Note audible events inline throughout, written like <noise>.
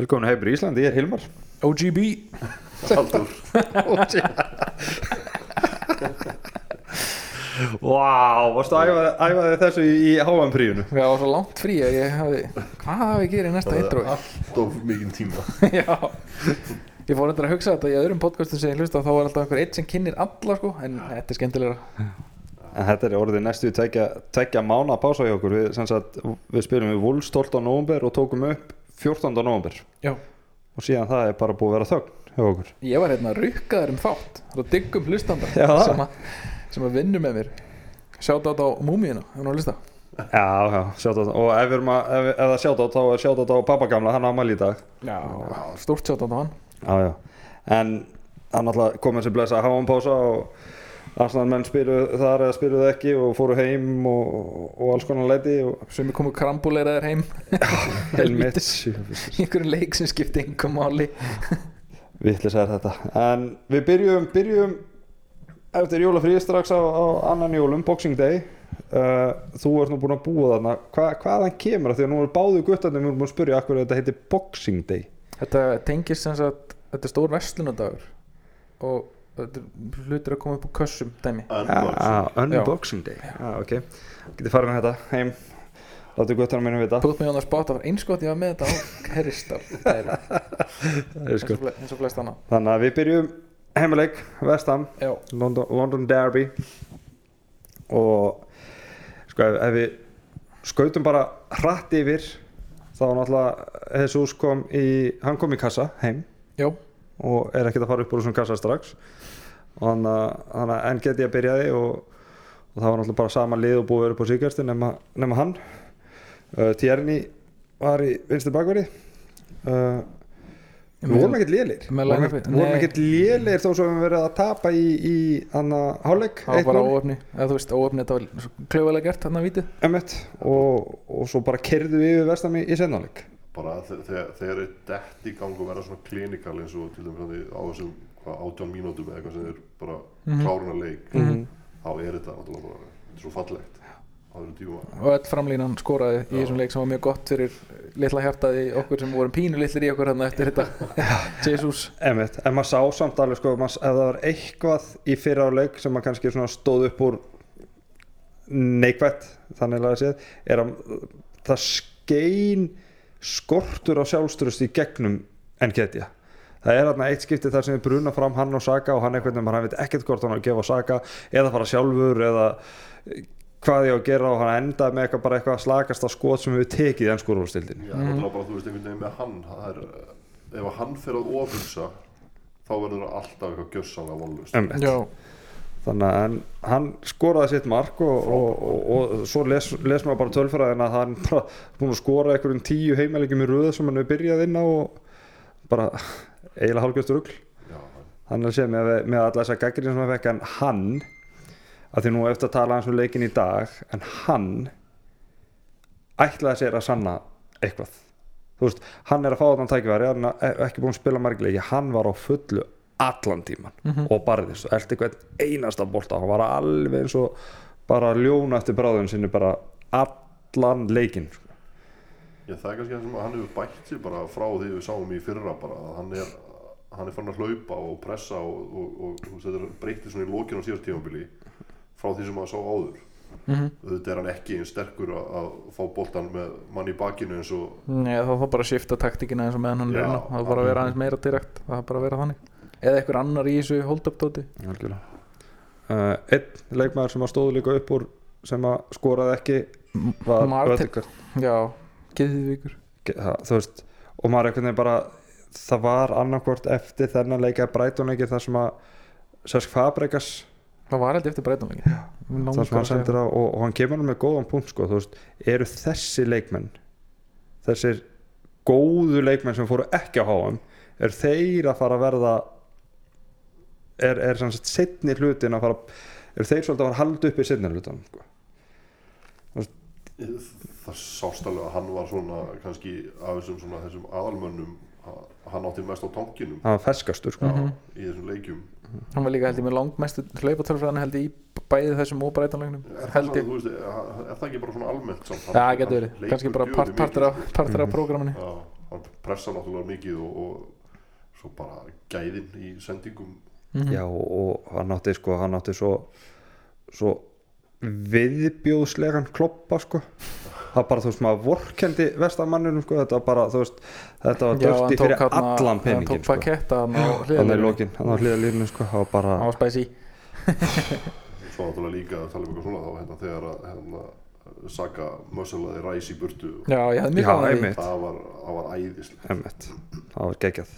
Velkomin Heimur Íslandi, ég er Hilmar. OGB Haldur. Vá, varstu að æfa, þessu í, í HM-príunu Það var svo langt frí að ég hafi Hvað hafi ég gerið í næsta intro? Allt of mikið tíma. <laughs> Já. Ég fór endur að hugsa þetta í öðrum podcastum sem ég hlusta þá var alltaf einhver eitt sem kynir alla sko en þetta er skemmtilegra. En þetta er orðið næstu tvekja mána pása hjá okkur. Við, sem sagt, við spilum við Wolves 12. november og tókum upp 14. november Já. Og síðan það er bara búið að vera þögn hjá okkur. Ég var hérna rukkaður um þátt og diggum hlustanda Já. sem, sem að vinnu með mér. Sjátt á múmíuna, ef hún á hlusta. Já, já, sjátt á og ef, við erum að, ef, ef það sjátt á þá er sjátt á pappa gamla, hann ámæli í dag. Já, stórt sjátt á hann. Já, já, en hann alltaf komið sem blessa að hafa um pása og Arsenal menn spiluðu þar eða spiluðu ekki og fóru heim og, og alls konar leiti og Sumi komu krambuleiraðir heim. Helmitt. <laughs> Einhverjum leik sem skipti einhver máli. <laughs> Vittlis er þetta. En við byrjum, byrjum eftir jólafríð strax á, á annan jólum, Boxing Day. Uh, Þú ert nú búin að búa þarna. Hva, Hvaðan kemur það? Því að nú er báðu guttandi Við erum búin að spyrja akkur þetta heitir Boxing Day? Þetta tengist sem sagt Þetta er stór verslunadagur og hlutir að koma upp á kössum dæmi. Unboxing. Unboxing Day. Já, ok. Getið farið með þetta heim. Láttu guttana mínu vita. Put me on the spot, það var einskot ég var með þetta á Herristal <laughs> er er eins sko og fle- eins og flest annað. Þannig að við byrjum heimileik Vestham London, London Derby. Og sko ef, ef við skautum bara hratt yfir þá náttúrulega Jesus kom í hann kom í kassa heim. Já, og er ekkert að fara upp úr þessum kassa strax og þannig að- að enn get ég að byrjaði og, og það var náttúrulega bara sama lið og búið að vera upp á síkjörsti nema, nema hann. Uh, Tjerni var í vinstri bakverði uh, við vorum ekkert lélir með vorum, ekkert lélir þó sem við verið að tapa í, í hann að hálfleik það var bara óöfni eða þú veist, óöfni, þetta var klöfulega gert þarna vítið Emmett, og, og svo bara kerðu við yfir vestam í, sennáleik Bara þe- þegar þegar er dett í gang og verða svona klinikal eins og til dæmis að á þessum hvað, 18 mínútum eða eitthvað sem er bara Mhm. kláruna leik Mhm. þá er þetta náttúrulega bara þetta er svo fallegt á og öll framlínan skoraði í þessum leik sem var mjög gott fyrir litla hjartaði okkur sem vorum pínu litlir í okkur hérna eftir þetta. <laughs> Jesus. Emmett, en maður sá samt alveg sko, ef það var eitthvað í fyrra áleik sem maður kannski svona stóð upp úr neikvætt þannig að séð er að það skein skortur á sjálfströst í gegnum en getja það er þarna eitt skipti þar sem við bruna fram hann og Saka og hann einhvern veginn, hann veit ekkert hvort hann á að gefa Saka eða fara sjálfur eða hvað ég á að gera og hann endaði með eitthvað bara eitthvað slakasta skot sem við tekið í ennskúrúrstildin Já, náttúrulega bara þú veist einhvern veginn með hann er, ef hann fer að ofursa þá verður það alltaf eitthvað Emmett já, þannig að hann, skoraði sitt mark og, og, og, og svo les, les maður bara tölfræðin að hann bara búin að skora einhverjum tíu heimælegjum í röð sem hann hefur byrjað inn á og bara eiginlega hálfgjörst rugl Já, hann er að segja með, með alla þessa gaggrinn sem hann fekk en hann að því nú eftir að tala hans um leikin í dag en hann ætlaði sér að sanna eitthvað þú veist, hann er að fá þann tækifæri hann er ekki búin að spila margileiki hann var á fullu allan tíman Mhm. og barðist og eldi hvern einasta bolta hann var alveg eins og bara ljóna eftir bráðun sinni bara allan leikin sko. Já, það er kannski það sem hann hefur bætt sig bara frá því við sáum í fyrra bara að hann er, hann er fann að hlaupa og pressa og, og, og, og þetta er breytið svona í lokinu á síðast tímabili frá því sem maður sá áður. Mhm. Auðvitað er hann ekki eins sterkur að, að fá boltan með mann í bakinu eins og Nei, þá þá bara að shifta taktíkina eins og meðan hann er inn á það er bara að vera aðeins meira direkt. Það er bara að vera þannig. Eða einhver annar í þessu hold-up tóti? Algjörlega. Uh, einn leikmaður sem að stóðu líka upp úr sem að skoraði ekki var Martin. Já, geðvíkur Ge- það- þú veist og maður einhvern veginn bara það var annarkvort eftir þennan leika Brighton-leiki þar sem að Sesk Fabregas það var eftir breytanleikin þar sem hann sendir á og, og hann kemur með góðan punkt sko, veist, eru þessi leikmenn þessir góðu leikmenn sem fóru ekki á HM er þeir að fara að verða er, er sagt setni hlutin að fara er þeir svolítið að fara að halda upp í setni hlutan sko. það sást alveg að hann var svona kannski af þessum, svona, þessum aðalmönnum að- hann átti mest á tankinum. Hann var ferskastur sko. Mhm. í þessum leikjum. Hann var líka held ég með langmestu hlaupatölfræðan held ég í bæði þessum og breytanleiknum er er, það ekki bara svona almennt samt? Já, Hann- getur verið, kannski bara part, partur af, partur af prógraminu. Já, hann pressa náttúrulega mikið og, og svo bara gæðin í sendingum. Mhm. já og hann átti sko hann átti svo svo viðbjóðslegan kloppa sko. Það bara þú veist maður vorkendi vestamannunum sko. Þetta var bara þú veist þetta var Já, hann tók fyrir þarna- allan hann peningin tók sko. paketta hann á lokin hann var hliðalínu sko. Það var bara hann var spæsi svo náttúrulega líka að tala um eitthvað svona þá hérna þegar að hérna, Saga mössalaði ræs í burtu já, ég hefði mjög Já, að því. það var, það var æðislega það var geggjað.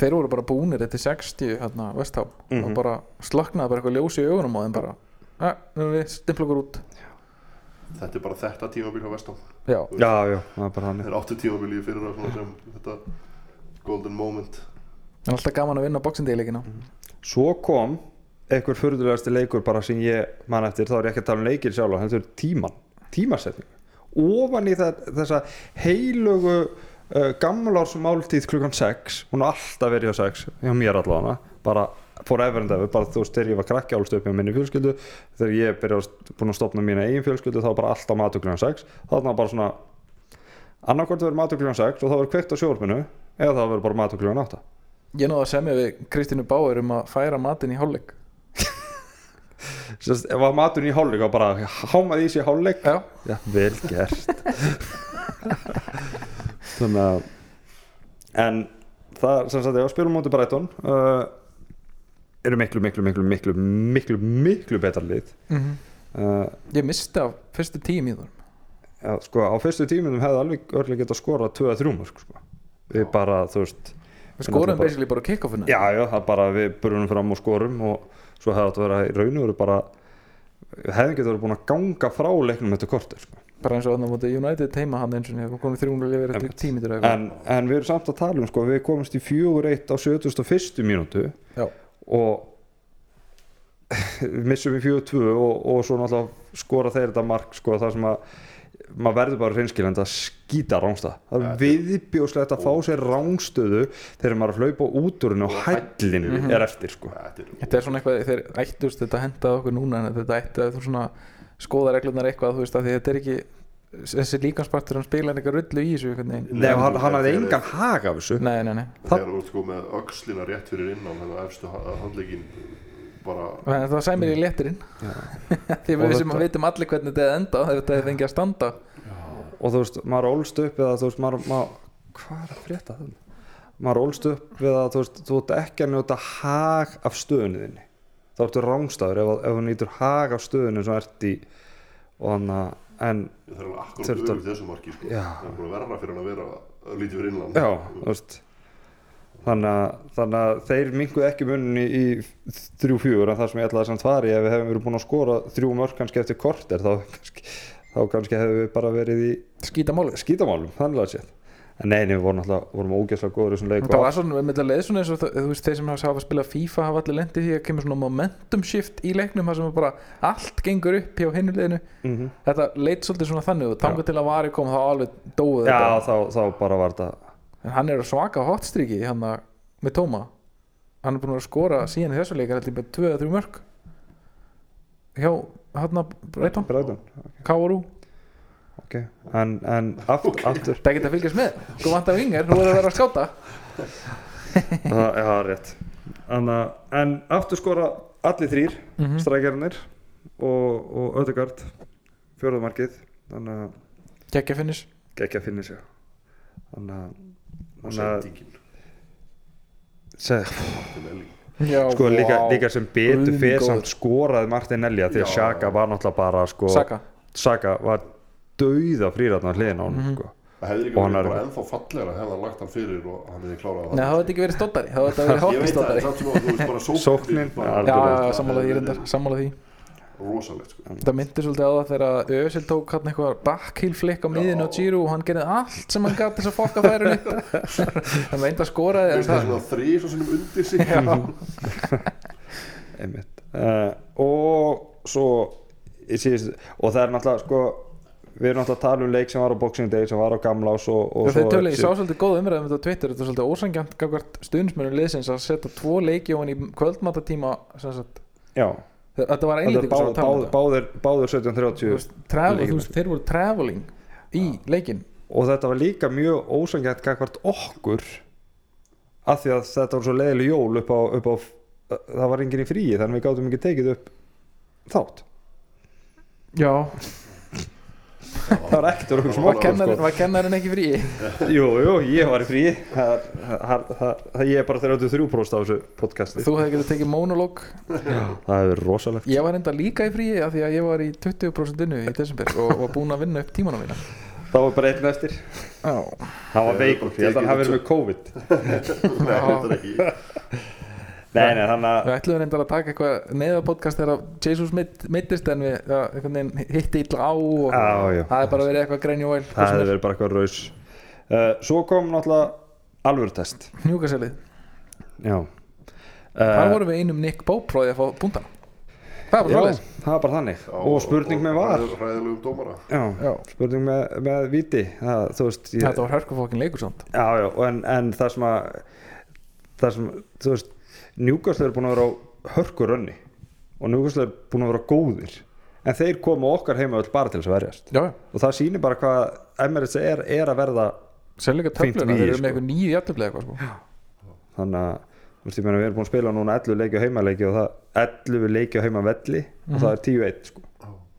Þeir voru bara búnir eftir 60 hérna vesthá Mhm. og bara slaknaði bara eitthvað ljós í augunum á þeim bara. Nú erum við stimpla okkur út þetta er bara þetta tímabil hjá Vestam já, já já það var bara hann þeir áttu tímabili fyrir það sem þetta golden moment. En alltaf gaman að vinna boxindegleikina svo kom einhver furðulegasti leikur bara sem ég man eftir. Þá er ég ekki að tala um leikir sjálf þetta er tíman, tímasetning ofan í það, þessa heilögu uh, gamlárs máltíð klukkan 6 hún har alltaf verið hjá 6 hjá mér allavega bara forever and ever, bara þú veist þegar ég var krakki álst upp hjá minni fjölskyldu. Þegar ég byrjaði búin að stopna mína eigin fjölskyldu þá var bara alltaf matur klukkan 6 þá var það bara svona annarkvæmt verið matur klukkan 6 og þá verið kveikt á sjórfinu eða þá verið bara matur klukkan 8 ég náði að semja við Kristínu Báir um að færa matinn í hálfleik. <laughs> Sest, ef að maturinn í hálfleik var bara hámaði í sig hálfleik. Já, já, vel gert. <laughs> Þannig að en það sem sagt, ef spilum móti Brighton uh, eru miklu, miklu, miklu, miklu miklu, miklu betra lið. Mm uh, ég misti af fyrstu mínútur já, sko, á fyrstu tíminum hefði alveg örlega getað skorað 2-3 mörg sko. við bara, þú veist við skorum bara- basically bara kick-offinu. Já, já, það bara við burunum fram og skorum og svo hefði þetta verið í raun og veru bara við hefðum getað verið búin að ganga frá leiknum þetta kortir sko. bara eins og þannig að United teima hann eins og við komum þrjúnulega lifir eftir tímitur eitthvað. En, en við erum samt að tala um sko, við komumst í fjögur eitt á 71. mínútu. Já, og <laughs> missum við fjögur tvö og, og svo náttúrulega skora þeir þetta mark sko, það sem að maður verður bara reynskilend að skýta rángstað það er viðbjóðslegt að fá sér rángstöðu þegar maður er að hlaupa út úr henni og hællinu Mhm. er eftir sko. þetta er þetta er svona eitthvað þeir ættust þetta hendaði okkur núna en þetta ætti að þú svona skoða reglunar eitthvað þú veist að því þetta er ekki þessi líkanspartur hann spila eitthvað rullu í þessu Nei, hann, hann hafði engan hag af þessu. Nei, nei, nei. Þegar þú ert sko með öxlina rétt fyrir innan þannig að efstu ha- handleggin bara það sæmir í léttirinn. <laughs> Því við sem vitum allir hvernig þetta hefði enda þetta hefði fengið að standa. Og þú veist, maður ólst upp að þú veist, maður, maður hvað er að frétta það? maður ólst upp við að þú veist, þú ert ekki að njóta hag af stöðunni þinni. Þá ertu rángstæður ef, ef þú nýtur hag af stöðunni sem þú ert í og þannig að en það er alveg akkurat að- öfugt þessu marki sko. Það er bara verra fyrir hann að vera lítið fyrir innland já, þú veist. Þannig að, þannig að þeir minguðu ekki munni í þrjú fjúur en það sem ég ætlaði samt fari ef við hefum verið búin að skora þrjú mörg kannski eftir korter þá <laughs> kannski, þá kannski hefur við bara verið í skýta málið. skítamálum, þannig að séð en nei, nei, við vorum alltaf, vorum ógeðslega góður í þessum leik. Það var svona, við myndum að leið svona eins og það- þú veist, þeir sem hafa spilað FIFA hafa allir lendið því að kemur svona momentum shift í leiknum þar sem bara allt gengur upp hjá hinnu liðinu. Mm -hmm. þetta leit svolítið svona þannig og tangu til að vari kom þá alveg dóið Já, þetta. þá, þá bara var þetta en hann er að svaka hotstriki hann með Tóma. Hann er búin að skora síðan í þessu leik er þetta bara 2-3 mörg hjá hann að Breiton Bræðun Káru ok, en, en aftur, aftur. Það geta að fylgjast með. Þú vantar vingar, þú verður að vera að skáta <laughs> það, já, rétt. Anna, en aftur skora allir þrýr mm -hmm. strækjarnir og, og Ödegard fjóruðmarkið geggja finnis geggja finni sig þannig að og sendingin. Já, sko líka, vá. líka sem betur fyrir samt skoraði Martin Elja því að Já. Shaka var náttúrulega bara sko, Saka Saka var dauða frýratna hliðin á hann Mhm. sko. það hefði ekki Og verið er- bara ennþá fallegra hefði hann lagt hann fyrir og hann hefði klárað Nei, það hefði ekki verið stóttari það hefði verið <laughs> ég veit það, þú veist bara Sóknin. Já, já, sammála því reyndar, sammála því. Rosalegt sko. Það myndi svolítið á það þegar Ösil tók hann eitthvað backheel flick á miðinu á Giro og hann gerði allt sem hann gæti þess að fokka færin upp Það meint að veist það er það svona þrý svo sinnum undir sig. Uh, <laughs> og svo og það er náttúrulega sko, við erum náttúrulega að tala um leik sem var á Boxing Day sem var á Gamlás og, og Þeir tölu, ég sá svolítið góð umræðum þetta á Twitter, þetta er svolítið ósangjant gagvart stuðnismennum liðsins að setja tvo leiki ofan í kvöldmattatíma þetta var að tala um báð, þetta báður, báður Þú 17.30 veist, travel, leikir þú veist, þeir voru traveling í leikinn. Og þetta var líka mjög ósangjætt gagvart okkur af því að þetta var svo leiðileg jól upp á, upp á það var enginn í fríi þannig við gátum ekki tekið upp þátt. Já, það var ekkert var okkur kennarinn, sko. var kennarinn ekki frí? Jú, jú, ég var í fríi það, það, það, það, ég er bara 33% á þessu podcasti. Þú hefði getið tekið monolog. Það hefur rosalegt. Ég var enda líka í fríi af því að ég var í 20% innu í desember og var búinn að vinna upp tímanum mína. Það var bara einn eftir. Já, hann var veikur, ég held að hann hafi verið með COVID. Nei, þetta er ekki nei, nei, þannig að við ætluðum reyndar að taka eitthvað neða podcast þegar Jesus meiddist en við ja, hitti illa á og Já, já. það er bara verið eitthvað grænju væl það hefði verið bara eitthvað raus. Uh, svo kom náttúrulega alvöru test. Hnjúkaselið, já. Þar uh, vorum við einum Nick Bópróði að fá búndana Það var bara já, það var bara þannig. Já, og spurning með var já, Já. spurning með, með viti það, veist ég, Þetta var hörkufókin leikur samt. Já, já, og en, en það sem að það sem, þú veist Newcastle er búin að vera á hörkurönni og Newcastle er búin að vera góðir. En þeir koma okkar heima öll bara til þess að verjast. Já, og það sýnir bara hvað Emirates er, er að verða Fínt töfluna, þeir eru sko. með eitthvað nýju jættuflega eitthvað sko. þannig að veist, ég meina, við erum búin að spila núna 11 leiki á heimaleiki og það 11 leiki á heimavelli og það er 10-1 sko.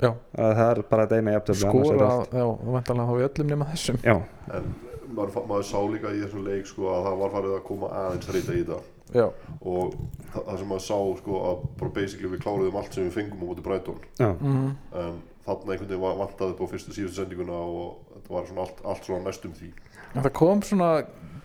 Já, það það er bara þetta eina jafntöfli skora, já, og vantalega þá í öllum nema þessum. Já, En maður, maður sá líka í þessum leik sko, að það var farið að koma aðeins reyta í þetta. Já, og það, það sem maður sá sko, að bara basically við kláruðum allt sem við fengum á móti Brighton. Já, mm, en þarna einhvern veginn vantaði upp á fyrstu síðustu sendinguna og þetta var svona allt, allt svona næstum því en það kom svona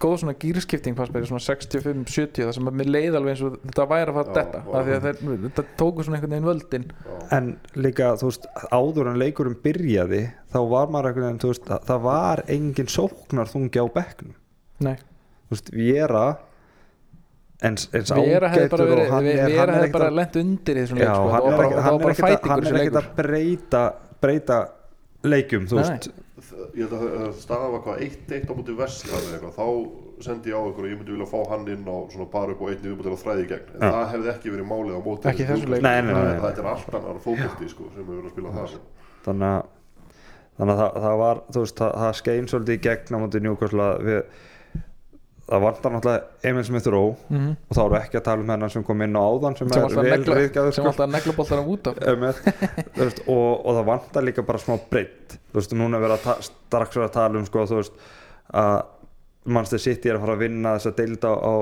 góð svona gýrskipting fannst mér svona 65-70 það sem að mér leið alveg eins og þetta væri að fara að detta af því að þeir, þetta tóku svona einhvern veginn völdin. Já, en líka þú veist áður en leikurinn byrjaði þá var maður einhvern veginn, þú veist það, var engin sóknar þungi á bekknum. Nei, þú veist, Viera eins, eins ágætur verið og hann er, er hefði bara lent undir í þessum já, leik sko. hann það var bara, er fætingur hann er ekkert að breyta breyta leikjum þú veist ég held að það- staða var hvað 1-1 á móti vest eitthvað, þá sendi ég á ykkur og ég myndi vilja fá hann inn á svona bara upp á einni viðbútt til að þræði í gegn en Já. það hefði ekki verið málið á móti Ekki þessu leik. Þetta er allt annar fókbalti sko, sem hefur verið að spila það sko. þannig að þannig að það, það var, þú veist, það, það skein svolítið í gegn á móti njúkvæsla við það vantar náttúrulega Emil Smith Rowe Mhm. og þá við ekki að tala um hennan sem kom inn á áðan sem, sem er vel riðgæður sem sko. alltaf neglaboltar út af. Veist, og, og það vantar líka bara smá breytt þú veist, núna er ta- strax verið að tala um sko, þú veist, að Manchester City er að fara að vinna þess að deilda á,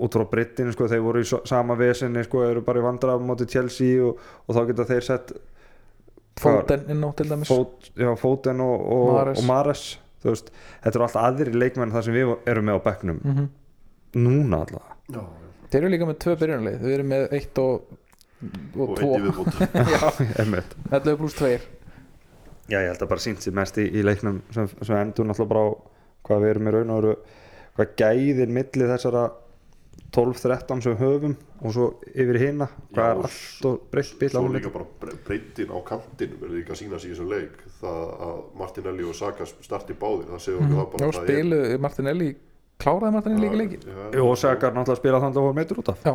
út frá breyttinu sko, þeir voru í so- sama vesinni sko, eru bara í vandra á móti Chelsea og, og þá geta þeir sett fóten inn á til dæmis. Fóten og, og, Mares veist, þetta eru alltaf aðri leikmenn þar sem við erum með á bekknum. Mhm. núna allavega. Já, þeir eru líka með tvö byrjunarlið. Þau eru með eitt og og og tvo. einn í viðbútt <laughs> Já, <laughs> Einmitt. 11 pluss 2 Já, ég held að bara sínt sér mest í, í leiknum sem, sem endur náttúrulega bara á hvað við erum í raun og veru hvað gæðir milli þessara 12-13 sem við höfum og svo yfir hina hvað Já, er allt og breytt bíl svo líka bara bre- breytin á kantinum er líka að sína sig í þessum leik það að Martinelli og Saka starti báðir það séu okkur það bara Já, það er- spilu Martinelli kláraði Martinelli líka leikin Já, Jú, og Sakar náttúrulega að spila þannig að hún meitur út af. Já,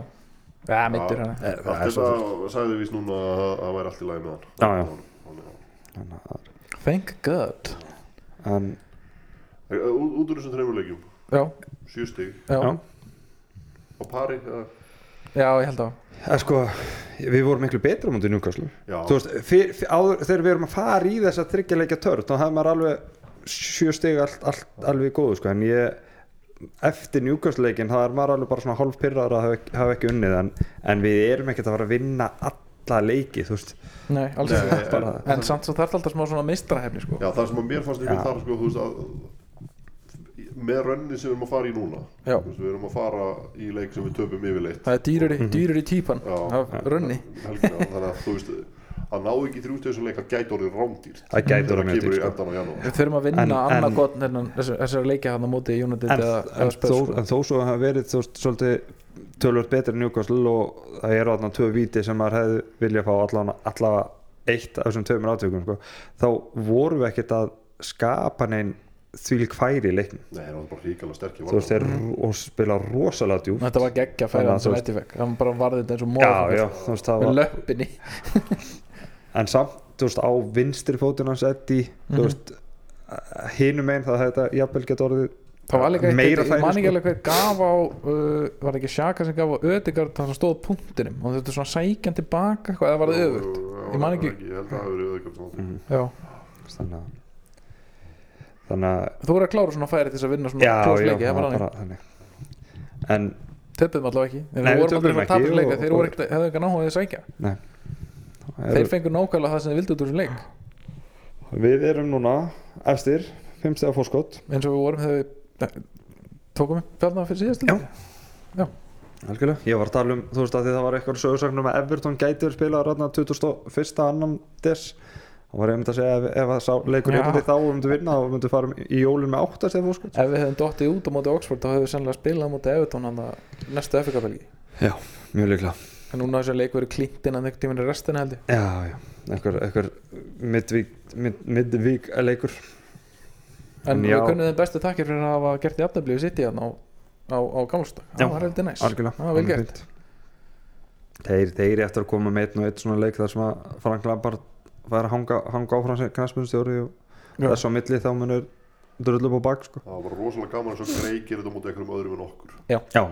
ja, mittur hann Eh, er svo þetta sagði við núna að það væri allt í lagi með hann. Já, já. Thank God. En, Eh, Út úr þessum þreymur leikjum. Já, sjö stig já, já, á pari eða- já, ég held að en sko við vorum miklu betra mútið njúkaslu Já, Þú veist, fyr, fyr, áður, þegar við erum að fara í þess að tryggja leikja törn þá hefði maður alveg sjö stig allt, allt alveg góðu sko. En ég eftir njúkastleikin þá er maður alveg bara svona hálf pyrraður að hafa ekki, hafa ekki unnið. En, en við erum ekkert að fara að vinna alla leiki þú veist. Nei, alls ekki. En- bara, En samt svo þarf alltaf smá svona mistrahefni sko. já, það sem að mér fannst einhvern þar sko, þú veist að með rönni sem við erum að fara í núna veist, við erum að fara í leik sem við töpum yfirleitt Það er dýrur í, dýrur í típan Já. af rönni þannig að þú veist að ná ekki þrjúst þessum leik að gæti orðið rándýrt Það gæti orðið mjög í dýrt, sko. Við þurfum að vinna En- annað gott þessar, þessar leikja hann á móti United en, eða, en, eða þó, Spurs sko. en þó svo hafa verið þú veist, svolítið tölvöld betri njúkastl og það eru þarna tvö víti sem maður hefði vilja fá allavega, allavega eitt af þessum tveimur átökum sko. þá vorum við ekkert að skapa neinn þvílík færi í leiknum. Nei, það var bara ríkala sterkir þú veist, þeir og spila rosalega djúpt. Þetta var geggja að færan sem Etti fekk Hann bara varði þetta eins og já, móða já, þú veist, það Með var löppinni. <laughs> En samt, þú veist, á vinstri fótinn hans Eddi, þú Mhm. veist hinum einn það þetta jafnvel getur orðið það var líka Meira eitt, ég færi, man ekki sko. alveg hver gaf á uh, var ekki Sjaka sem gaf á Ödegard það sem stóð á punktinum. Og þetta er svona sækjan tilbaka eitthvað, eða var það öfugt? Ég man ekki- Ég held að það Mhm. já. Þannig að að þú voru að klára svona færi til þess að vinna svona já, close já, leiki, það var bara þannig. en töpuðum allavega ekki. Þeir Nei, við voru aldrei töpuðum svona tapis ekki leika og- þeir voru ekkert, hefðu ekki náhuga að sækja. Þeir fengur nákvæmlega það sem þeir vildu út úr þessum leik. Við erum núna efstir, fimm stegar fórskott eins og við vorum þegar við tókum upp fjárna fyrir síðast Já. algjörlega, ég var að tala um þú veist að það var eitthvað sögursögnum að Everton gæti verið spilað ráðna 21. annan des þá var ég um að segja ef, ef að sá leikur Já. hefði þá og myndi vinna og myndi fara í jólun með 8 stegar fórskott ef við hefðum dottið út á móti Oxford þá hefðum við sennilega spilað á móti Evertón hann næstu FK-belgi já, mjög líklega. En núna þessi leik verið klínt innan einhvern tíminn í restina held ég. Já, já, einhver, midvík, mid, midvík leikur. En En við kunnum þeim bestu takkir fyrir að hafa gert í afnaflíu sitt í hann á, á, á gamlstak Já, það var heldur næst það var vel gert. þeir, þeir eftir að koma með einn og einn svona leik þar sem að Frank Lampard fær að hanga, hanga áfram sem knæspunstjóri og Já. þess á milli þá munur drullu upp á bak sko. Það var bara rosalega gaman og Grey gerir þetta mútið einhverjum öðrum en okkur. Já,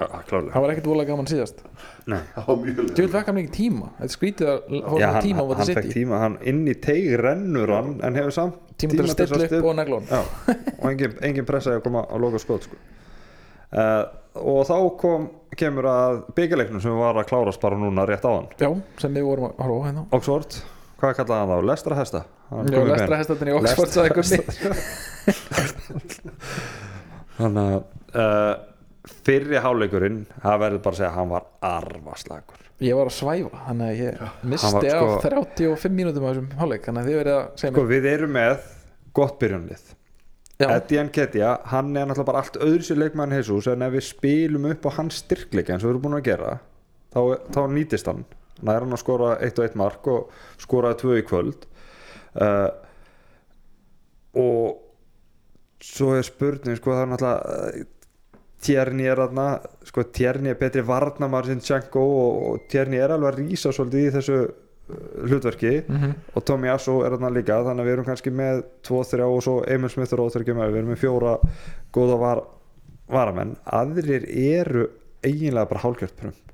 klárlega. Það var ekkert vola gaman síðast. Það var mjög leið Djúvel vekk hann ekki tíma. Þetta er skrítið að Já, horfa hann, tíma á fekk sitt tíma, hann inn í teig rennur hann en hefur samt Tíma til að stilla upp og neglun já, og engin, engin pressaði að koma að loka skot sko. uh, og þá kom, kemur að byggjarleiknum sem var að klárast bara núna rétt á hann Já, sem við vorum að horfa á hérna. Oxford, hvað kallaði hann þá? Lestra hesta? Hann Já, kom í Oxford <laughs> þannig að uh, fyrri háleikurinn það verður bara að segja að hann var arvaslagur Ég var að svæfa, þannig að ég misti af sko- 35 mínútum af þessum hálfleik Þannig að þið verið að segja sko mér við erum með gott byrjunlið. Eddie Nketiah, hann er náttúrulega bara allt öðru sér leikmann Jesus en ef við spilum upp á hans styrkleika eins og við erum búin að gera þá, þá nýtist hann nær hann að skora eitt og eitt mark og skoraði tvö í kvöld. Uh, og svo er spurning sko það er náttúrulega uh, Tjerni er þarna sko Tjerni er betri varnamar sem Tjanko og, og Tjerni er alveg að rísa svolítið í þessu uh, hlutverki. Mhm. og Tommy Asso er þarna líka þannig að við erum kannski með 2-3 og svo Emil Smith og Róþur með við erum með fjóra góða var, varamenn. Aðrir eru eiginlega bara hálfgjört prump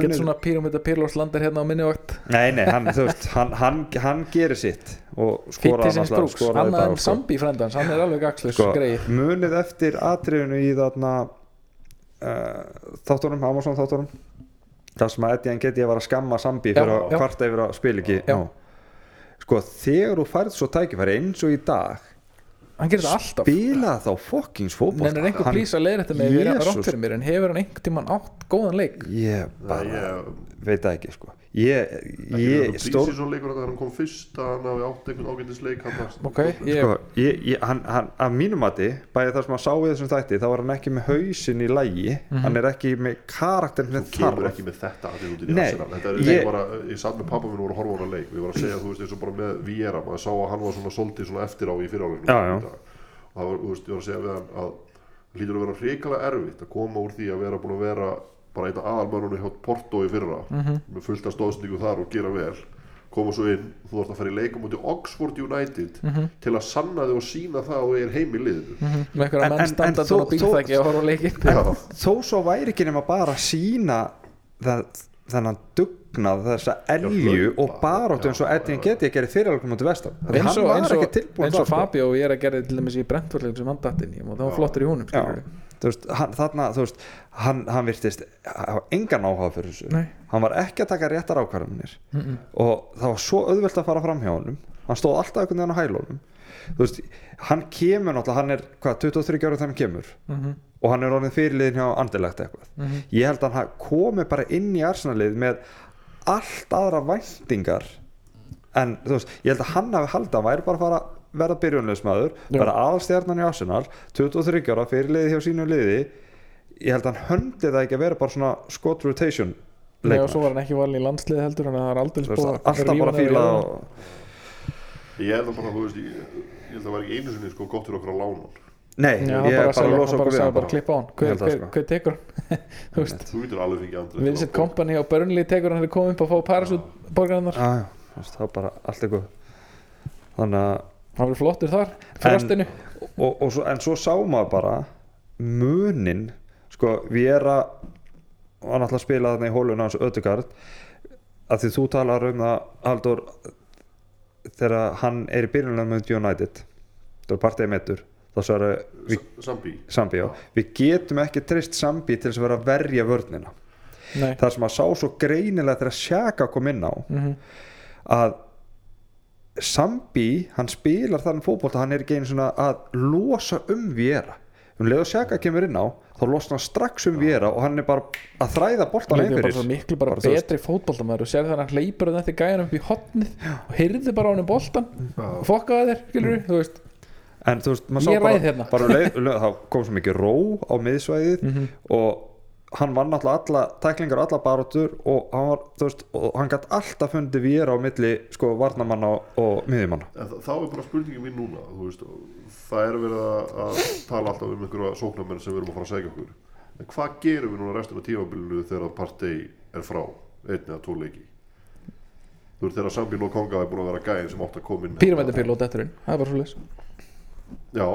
getur svona Píramida Pírlós landar hérna á minni vakt. Nei nei, hann, þú veist, hann, hann, hann gerir sitt og skora sinns brúks, annað en Sambi frendans Hann er alveg axlis sko, munið eftir atriðinu í þarna uh, þáttunum, Amazon þáttunum það sem að Eddie Nketiah var að skamma Sambi fyrir að já. kvarta yfir að spila ekki. Sko þegar þú færð svo tækifæri eins og í dag Hann gerir þetta alltaf. Spila þá fokkings fótbolt Nennar einhver plís að leiða þetta með erum Jesus. rátt fyrir mér En hefur hann einhvern tímann átt góðan leik? Ég bara ég, veit það ekki sko ég, ég stór leikur hann kom fyrst að hann hafi átt einhvern ágændis leik hann Ok, ég, sko, ég, ég, hann, hann, að mínum mati bæði það sem að sá í þessum þætti þá er hann ekki með hausin í lægi hann er ekki með karakterin þú kemur þarf. ekki með þetta aðeins út í Nei, þetta er ég- ég, bara, ég satt með pappa minn og voru að horfa á hana leik. Við varum að segja, þú veist, eins og bara með Viera maður sá að hann var svona soldið svona eftir á í já. og það var, þú veist, ég var að segja við hann að hlýtur að vera hrikalega erfitt að koma úr því að vera búin að vera bara einn aðalmörunni hjá Porto í fyrra með fullt af stóðsningu þar og gera vel koma svo inn, þú ert að fara í leikum út í Oxford United til að sanna þig og sína það og er heim í liðinu með einhverja En- menn en- standa en svona þó- bílþæki og horfa á leikin Já. þó svo væri ekki nema bara að sína það, þennan dugnað þessa elju og baróttu eins og já. geti að gera fyrirleikum út í vestan eins og. Fabio og ég er að gera til dæmis í Brentfordleikum sem hann datt inn í og það var flottur í húnum Já, skilurðu. Þú veist, hann, þarna, þú veist, hann, hann virtist hafa engan áhuga fyrir þessu. Nei. hann var ekki að taka réttar ákvarðanir og það var svo auðvelt að fara fram hjá honum. Hann stóð alltaf einhvern veginn á hælónum þú veist, hann kemur náttúrulega hann er, hvað, 23 ára þegar hann kemur Mhm. og hann er orðin fyrirliðin hjá andilegt eitthvað. Ég held að hann komi bara inn í arsenalið með allt aðra væntingar en þú veist, ég held að hann hafi haldið að hann væri bara að fara verða byrjunleismadur Já. vera aðalstjarnan í Arsenal 23 ára fyrirliði hjá sínu liði. Ég held að hann höndi það ekki að vera bara svona skot rotation Nei, og svo var hann ekki valin í landsliði heldur það er aldrei veist, alltaf bara að fíla og, ég held að bara, þú veist, ég, ég held að það var ekki einu sinni sko gott fyrir okkur að lána hann nei, Já, ég hann er bara, að losa hann okkur við hann bara klippa á hann. Hver, sko. tekur hann? <laughs> Þú veist, þú getur alveg fengið andri Vincent Kompany á Burnley tekur hann þegar komið upp að fá Parasút borgarinnar það var bara allt eitthvað. Þannig að hann verður flottur þar frostinu og, og svo, en svo sá maður bara munin sko Viera var náttúrulega að spila þarna í hóluna hans Ödegard að því þú talar um það Haldur þegar hann er í byrjunlega með United það er partið metur þá við S- Sambi Sambi, við getum ekki trist Sambi til þess að vera að verja vörnina. Nei. það sem að sá svo greinilega þegar Sjaka kom inn á Mhm. að Sambi, hann spilar þannig fótbolta hann er ekki einu svona að losa um Viera. Um leið og Sjaka kemur inn á þá losna hann strax um Viera og hann er bara að þræða boltan Hann er bara miklu bara, Bara, betri fótboltamæður og sér þegar hann hleypur þetta gæjan upp í hotnið og heyrði bara á hann um boltan og fokkaði þér, skilur Mm. þú veist. En þú veist, maður sá bara, hérna. bara um leið, um leið, þá kom svo mikið ró á miðsvæðið Mhm. og hann vann alltaf alla tæklingar og alla baróttur og hann var, þú veist, og hann gætt alltaf fundið Viera á milli, sko, varnamanna og, miðjumanna. En þá er bara spurningin mín núna þú veist, það er verið að, að tala alltaf um einhverja sóknarmenn sem við erum að fara að segja okkur. En hvað gerum við núna restina af tímabilinu þegar partei er frá einn eða tvo leiki? Þú veist þegar Sambi Lokonga er búin að vera gæðin sem átt að koma inn Píramættin fyrir lót eftir það er bara svo leys já,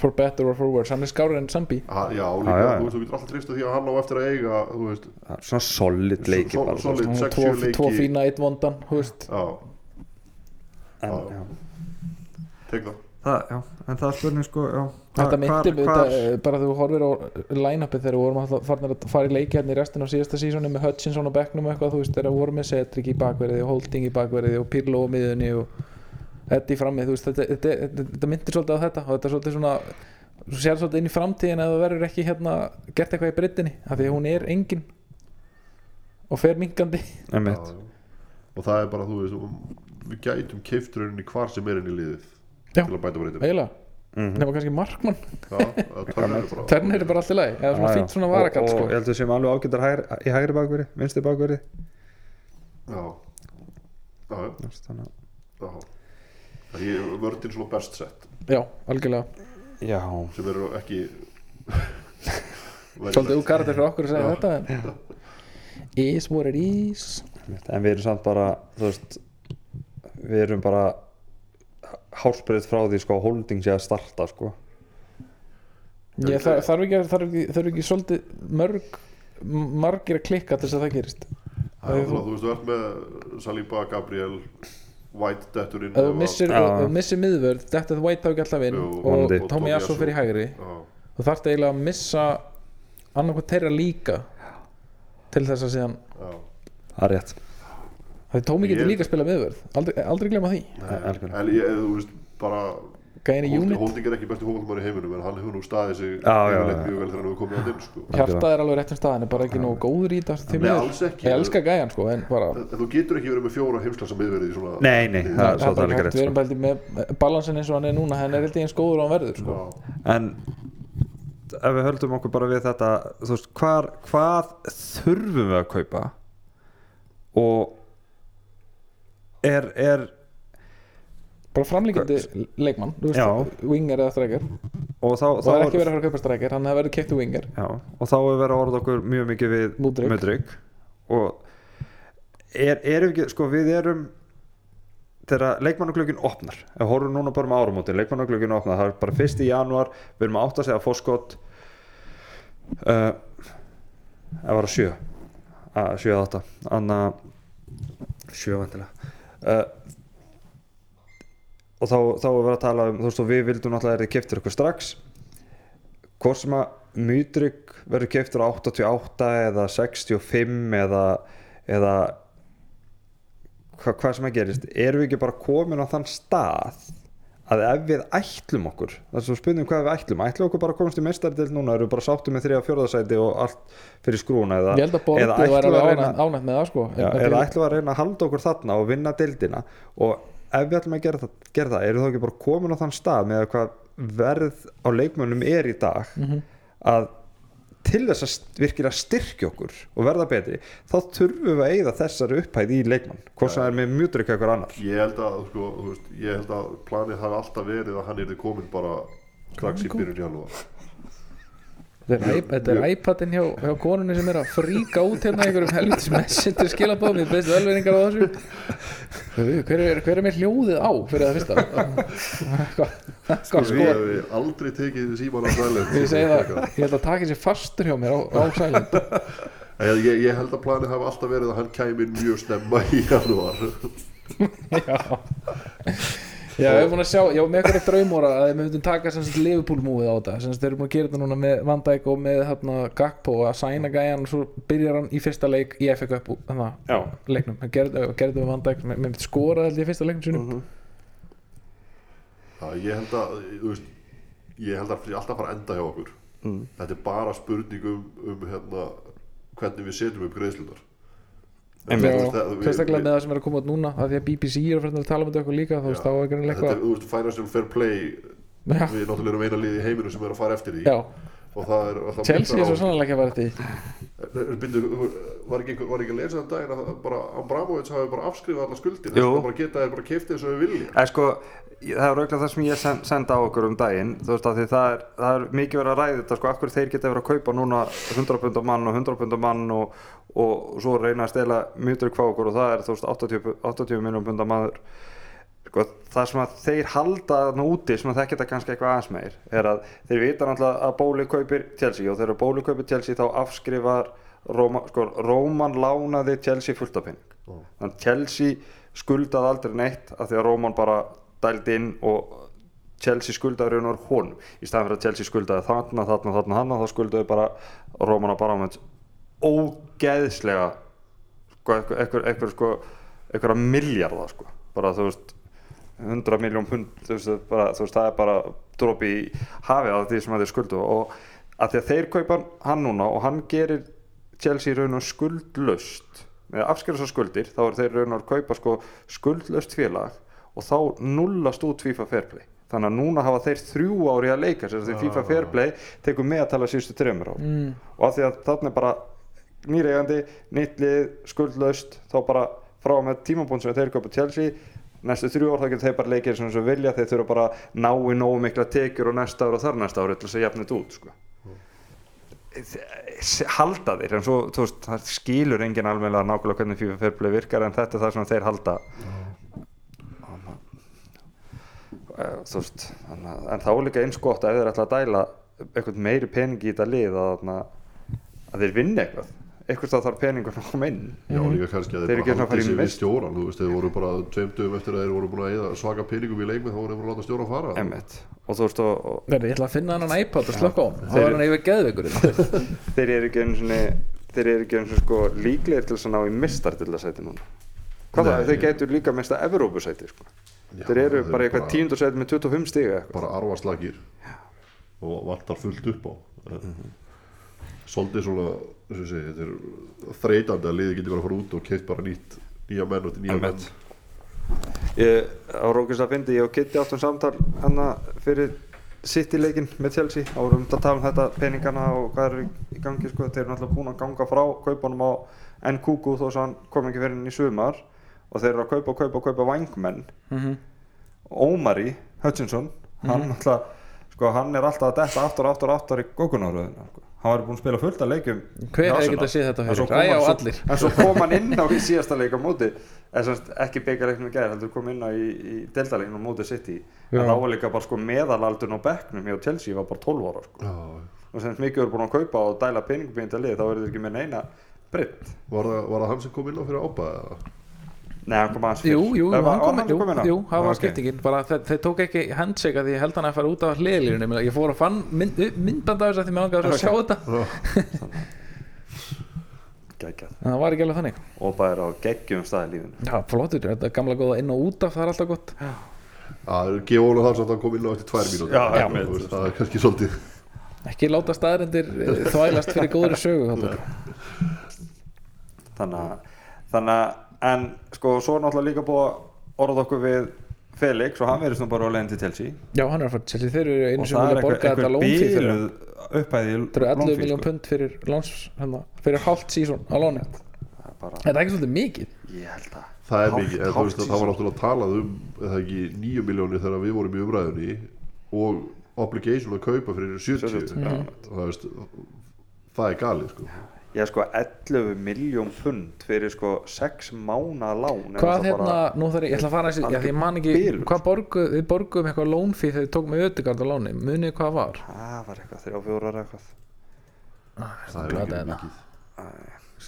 for better or for worse, hann er skárið en Sambi já, líka, þú veist þú getur alltaf treysta því að hann á eftir að eiga þú veist, er svona solid leiki solid. veist. Hann var sex, tvo, sjö leiki. tvo fína, eitt vondan þú veist. já, en, Já. já. tek það Það, já, en það spurning sko já, Þetta hvar- myndi hvar- þetta, eh, bara þú horfir á line-upið þegar við vorum alltaf farin að fara í leiki hérna í restin á síðasta sísoni með Hutchinson og Becknum eitthvað, þú veist, þegar við vorum með Cedric í bakverði og Holding í bakverði og Pirlo á miðunni og Eddie frammi, þú veist, þetta, þetta, þetta, þetta myndir svolítið á þetta og þetta er svolítið svona þú sér svolítið inn í framtíðin að það verður ekki hérna gert eitthvað í breytinni, af því að hún er engin og fer. Já, já. og það er bara þú veist um, við gætum keifturinn í hvar sem er inn í liðið Já. til að bæta breytina eiginlega, Mhm. nema kannski markmann er bara Ternir er bara allt í lagi, eða svona fínt svona og, varakall og sko. ég held að við séum alveg ágættar hægri, í hægri bakverði, vinstri bakverði já, já, já, já. Það er vördin svona best sett. Já, algjörlega. Já, sem eru ekki <laughs> Svolítið úr karakter fyrir okkur að segja þetta what it is en við erum samt bara þú veist við erum bara hálsbreyð frá því sko holding sé að starta sko. Ég þarf þarf ekki, þarf ekki, þarf ekki svolítið mörg margir að klikka til þess að það gerist? Það er svona, þú veist, þú ert með Saliba, Gabriel White missir, Já. ef þú missir miðvörð þú væt þá ekki alltaf inn og. Tommy Asso fyrir hægri. Þú þarft eiginlega að missa annarkvæmt þeirra líka til þess að síðan það er rétt. Tommy getur líka að spila miðvörð. Aldrei, aldrei glemma því. Nei. En ég, þú veist, bara gæðin í unit. Holding er ekki besti fólkmar í heiminum en hann hefur nú staðið sig mjög vel þegar hann hefur komið að inn sko. hjartað er alveg réttum staðan er bara ekki nógu góður í þetta Nei, alls ekki. ég elska gæjan sko en bara En þú getur ekki verið með fjóra í svona Nei, nei, það- er líka hægt, rétt, við erum bara með balansin eins og hann er núna hann er ég eins góður og hann verður sko. En ef við höldum okkur bara við þetta þú veist, hvar, hvað þurfum við að kaupa? Og er, er bara framlíkandi leikmann winger eða strækjar og þá, og þá það er ekki verið að fara að kaupa strækjar hann hefur verið keitt winger. Já, og þá er verið að orða okkur mjög mikið við. Mudryk og er, erum ekki, sko við erum þegar leikmannuglögin opnar við horfum núna bara með árumótin leikmannuglögin opnar, það er bara fyrst í janúar við erum að átta að segja fórskott uh, það var að sjö. Að sjö að átta. Anna sjö vantilega uh, og þá, þá er verið að tala um þú veist og við vildum náttúrulega að það er keftir okkur strax. Hvort sem að Mudryk verður keftur á 88 eða 65 eða, eða hva, hvað sem að gerist. Erum við ekki bara komin á þann stað að ef við ætlum okkur það er svo spurning hvað við ætlum ætlum okkur bara að komast í meistardil núna? Erum við bara sáttum með þriða fjórðasæti og allt fyrir skrúna eða, að eða ætlum alveg að reyna, ánægt með það sko. Já, eða ætlum við að reyna að halda okkur þarna og vinna dildina og ef við ætlum að gera það, gera það eru þá ekki bara komin á þann stað með hvað verð á leikmönnum er í dag Mhm. að til þess að virkilega styrkja okkur og verða betri þá þurfum við að eigða þessari upphæð í leikmann hvort sem það er með mjútur ekki eitthvað annar. Ég held að, sko, veist, ég held að planið hafi alltaf verið að hann yrði komin bara strax í byrjun er, iP- þetta er iPadin hjá, hjá konunni sem er að fríka út hérna einhverjum helvitis messenger skilabóðum ég beðst velveringar á þessu. Hver er, hver er mér hljóðið á fyrir það fyrsta? Eitthvað Við sko hefum aldrei tekið síman á silent. Ég segi það, ég held að taka sér fastur hjá mér á, á silent. Ég, ég, held að planið hafi alltaf verið að hann kæmi mjög snemma í janúar. Já já, ég er búin að sjá, já, með eitthvað draumóra að við myndum taka sem sagt Liverpool múið á þetta. Sem sagt þeir eru búin að gera þetta núna með Van Dijk og með hérna Gakpo að sæna gæjan og svo byrjar hann í fyrsta leik í FA Cup þannig Já. leiknum, hann gerði þetta með Van Dijk með, með skora held ég í fyrsta leiknum sínum. Já, ég held að þú veist, ég held að alltaf fara að enda hjá okkur. Mm. þetta er bara spurning um, um hérna, hvernig við setjum upp greiðslunar Einmitt. Já, Þú veist, það- við- sérstaklega með það sem er að koma út núna? Að því að BBC er fyrir að tala um þetta eitthvað líka þú veist, þá er ekki þetta eitthvað er, þú veist, financial fair play. Já. við náttúrulega erum eina liði í heiminu sem er að fara eftir því. Já, og það er alltaf Chelsea er svo mynda sannlega ekki að vera þetta í á Bindu, var ekki, einhver- var ekki að lesa þann daginn að bara Abramovits hafi bara afskrifað alla skuldir? Þess að bara geta þér bara keift eins og við vilja. Eða sko það er rauglega það sem ég sen, senda á okkur um daginn. Þú veist að því það er, það er mikið verið að ræða þetta sko, akkur þeir geta verið að kaupa núna 100 pundar mann og 100 pundar mann og, og svo reyna að stela mjötur hvað okkur og það er þú veist 80, 80 minnum pundar maður. Sko, það sem að þeir halda þarna úti sem að það geta kannski eitthvað aðeins meir er að þeir vita náttúrulega að Bóli kaupir Chelsea og þegar Bóli kaupir Chelsea þá afskrifar sko, Róman lánaði Chelsea fullt af penning þannig að Chelsea skuldaði aldrei neitt af því að Róman bara dældi inn og Chelsea skuldaði raun og honum. Í staðan fyrir að Chelsea skuldaði þarna, þarna, þarna, þarna þá skuldaði bara Róman bara með ógeðslega sko, eitthvað, sko, eitthvað miljardar sko. bara þú veist 100 miljón pund þú veist, bara, þú veist, það er bara dropi í hafið af því sem að þeir skuldu og að því að þeir kaupa hann núna og hann gerir Chelsea raun og skuldlöst með afskjörðs og skuldir þá er þeir raun og kaupa sko skuldlöst félag og þá nullast út FIFA Fairplay þannig að núna hafa þeir þrjú ári að leika sér því FIFA Fairplay tekur með að tala síðustu þreymur á mm. og að því að þarna er bara nýreigandi, nýtt lið, skuldlaust þá bara frá með tímabúnd sem þeir kaupa Chelsea. Næstu þrjú ár þá getur þeir bara leikir sem að vilja þeir þurfa bara að ná í nógu mikla tekjur og næsta ár og þar næsta ári til þess að jafna þetta út sko. halda þeir en svo veist, það skilur enginn alveg nákvæmlega hvernig FIFA Fairplay virkar en þetta er það sem þeir halda. Eh, þú veist að- en þá er líka eins gott ef þeir ætla að dæla eitthvað meiri pening í þetta lið að, að þeir vinna eitthvað eitthvað þá þarf peningur að koma inn. Já, líka kannski að Þeir þeir eru ekki bara að í sig við stjóran þú veist, þeir voru bara tveim dögum eftir að þeir voru búin að eyða svaka peningum í leikmið þá voru þeir bara að láta stjóran fara. Emmett. og þú veist og, og Verði, ég ætla að finna hann iPad og slökka á hann þá er hann yfir geðveikur <laughs> þeir eru ekki einu svona þeir eru ekki einu svona sko líklegir til þess að ná í mistardillasæti núna. Hvað Nei. það, þeir getur líka mista Evrópusæti sko. Þeir eru bara eitthvað tíundursæti með 25 stiga eitthvað. bara arvarslagir og vantar fullt upp á svolítið svona eins og ég segi, þetta er þreytandi að liði getur bara að fara út og keitt bara nýtt nýja menn og til nýja menn ég á Rókist að fyndi ég og Kitty áttum samtal hana fyrir City leikinn með Chelsea vorum að tala um þetta peningana og hvað er í gangi sko, þeir eru náttúrulega búin að ganga frá kaupunum á NQQ þó sem hann kom ekki fyrir inn í sumar og þeir eru að kaupa og kaupa og kaupa vangmenn Mhm. Ómari Hutchinson hann, náttúrulega, sko, hann er alltaf að detta aftur og aftur aftur í gókunaröðina sko. Hann var búin að spila fullt af leikjum Hver hefði Arsenal. getað séð þetta fyrir? kom Æ, hann já, svo- allir. en svo kom <laughs> hann inn á í síðasta leik á móti ekki byggjarleiknum í gæðir heldur kom inn á í, í deildaleiknum á móti City Já. en þá var líka bara sko meðalaldun á bekknum hjá Chelsea var bara 12 ára sko. Já, og sem mikið eru búin að kaupa og dæla peningum í þetta lið þá verður ekki með neina britt var, það, var það hann sem kom inn á fyrir ábæða Nei, hann kom aðeins Jú, fyrr. jú, Eða var- hann kom, jú, jú, það var skiptingin. Bara þeir, þeir tók ekki handshake að því held hann að fara út af hliðlíðunum ég fór að fann mynd, myndband af þess að því mér langaði að sjá þetta. <laughs> Geggjað. en það var ekki alveg þannig. Og bara er á geggjum stað í lífinu. Já, flottur, þetta er gamla góða inn og út af það er alltaf gott. Það er gefa honum það sem hann kom inn á eftir tvær Já, Já, veist, það er kannski svolítið ekki láta staðrendir þvælast fyrir góðri sögu Halldór. þannig að, þannig að en sko svo er náttúrulega líka búið að orða okkur við Felix og hann verðist nú bara á leiðin til Chelsea. Já, hann er að fara til Chelsea, þeir eru einu og sem vilja borga þetta lónfí fyrir hann. upphæði Þetta eru 11 miljón pund fyrir láns, hérna, fyrir hálft sísón á lóni bara, Þetta er ekki svolítið mikið. Ég held að Það er mikið, en þú hálft veist að það var náttúrulega talað um eða ekki nýju miljónir þegar við vorum í umræðunni og obligation að kaupa fyrir 70 70, já. það, veist, það er galið sko. Ég er sko 11 miljón pund fyrir sko 6 mána lán er Hvað það hérna, bara- nú þarf ég, ég ætla að fara þessi, já því ég man ekki, Bilur. hvað borgu, við borguðum eitthvað lónfí þegar við tókum með ödegard á láni, munið hvað var? það var eitthvað, þrjá fjórar eitthvað það er ekki þetta.